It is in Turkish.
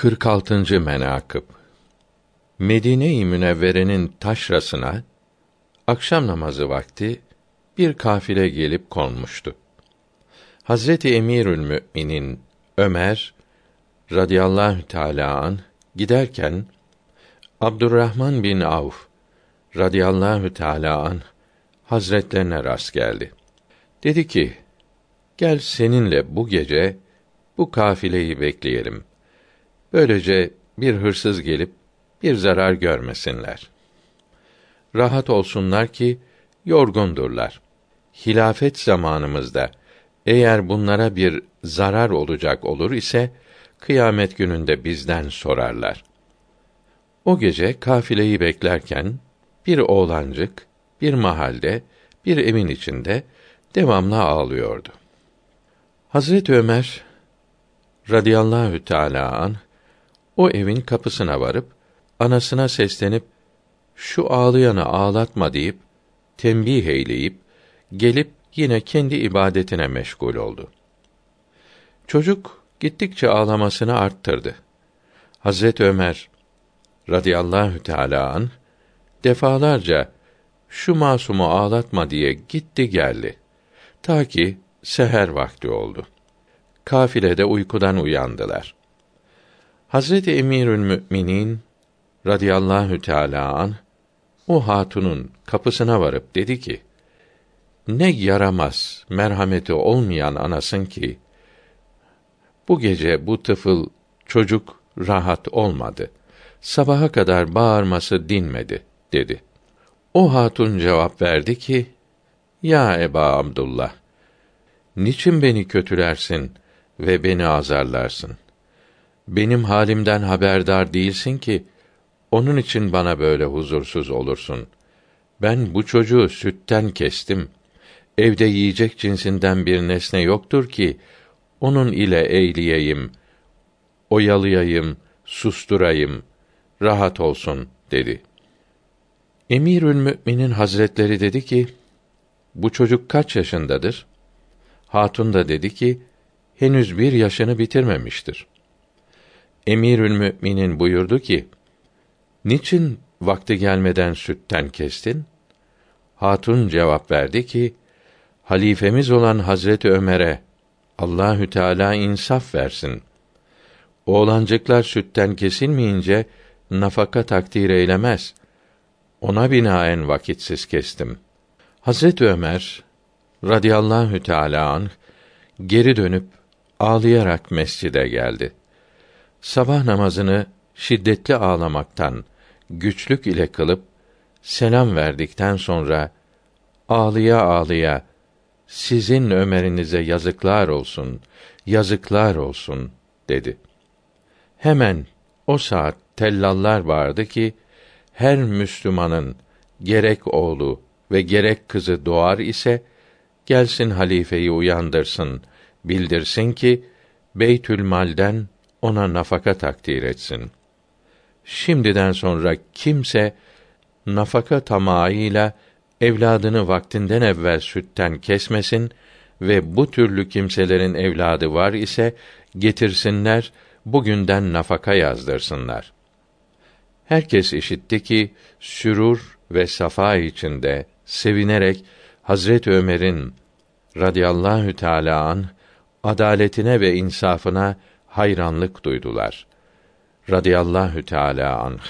46. menakıb Medine-i Münevvere'nin taşrasına akşam namazı vakti bir kafile gelip konmuştu. Hazreti Emirül Müminin Ömer radıyallahu teala an giderken Abdurrahman bin Avf radıyallahu teala an hazretlerine rast geldi. Dedi ki: Gel seninle bu gece bu kafileyi bekleyelim. Böylece bir hırsız gelip bir zarar görmesinler. Rahat olsunlar ki yorgundurlar. Hilafet zamanımızda eğer bunlara bir zarar olacak olur ise kıyamet gününde bizden sorarlar. O gece kafileyi beklerken bir oğlancık bir mahalde bir evin içinde devamlı ağlıyordu. Hazret Ömer radıyallahu teala an o evin kapısına varıp anasına seslenip şu ağlayanı ağlatma deyip tembih eyleyip gelip yine kendi ibadetine meşgul oldu. Çocuk gittikçe ağlamasını arttırdı. Hazret Ömer radıyallahu teala an defalarca şu masumu ağlatma diye gitti geldi. Ta ki seher vakti oldu. Kafilede uykudan uyandılar. Hazreti Emirül Müminin radıyallahu teala an o hatunun kapısına varıp dedi ki: Ne yaramaz, merhameti olmayan anasın ki bu gece bu tıfıl çocuk rahat olmadı. Sabaha kadar bağırması dinmedi dedi. O hatun cevap verdi ki: Ya Eba Abdullah, niçin beni kötülersin ve beni azarlarsın? Benim halimden haberdar değilsin ki onun için bana böyle huzursuz olursun. Ben bu çocuğu sütten kestim. Evde yiyecek cinsinden bir nesne yoktur ki onun ile eğleyeyim, oyalayayım, susturayım, rahat olsun dedi. Emirül Müminin Hazretleri dedi ki, bu çocuk kaç yaşındadır? Hatun da dedi ki, henüz bir yaşını bitirmemiştir. Emirül Müminin buyurdu ki: Niçin vakti gelmeden sütten kestin? Hatun cevap verdi ki: Halifemiz olan Hazreti Ömer'e Allahü Teala insaf versin. Oğlancıklar sütten kesilmeyince nafaka takdir eylemez. Ona binaen vakitsiz kestim. Hazreti Ömer radıyallahu teala anh geri dönüp ağlayarak mescide geldi. Sabah namazını şiddetli ağlamaktan güçlük ile kılıp selam verdikten sonra ağlıya ağlıya sizin Ömer'inize yazıklar olsun, yazıklar olsun dedi. Hemen o saat tellallar vardı ki her Müslümanın gerek oğlu ve gerek kızı doğar ise gelsin halifeyi uyandırsın, bildirsin ki Beytül Mal'den ona nafaka takdir etsin. Şimdiden sonra kimse nafaka tamahıyla evladını vaktinden evvel sütten kesmesin ve bu türlü kimselerin evladı var ise getirsinler bugünden nafaka yazdırsınlar. Herkes işitti ki sürur ve safa içinde sevinerek Hazret Ömer'in radıyallahu teala an adaletine ve insafına hayranlık duydular. Radıyallahu teala anh.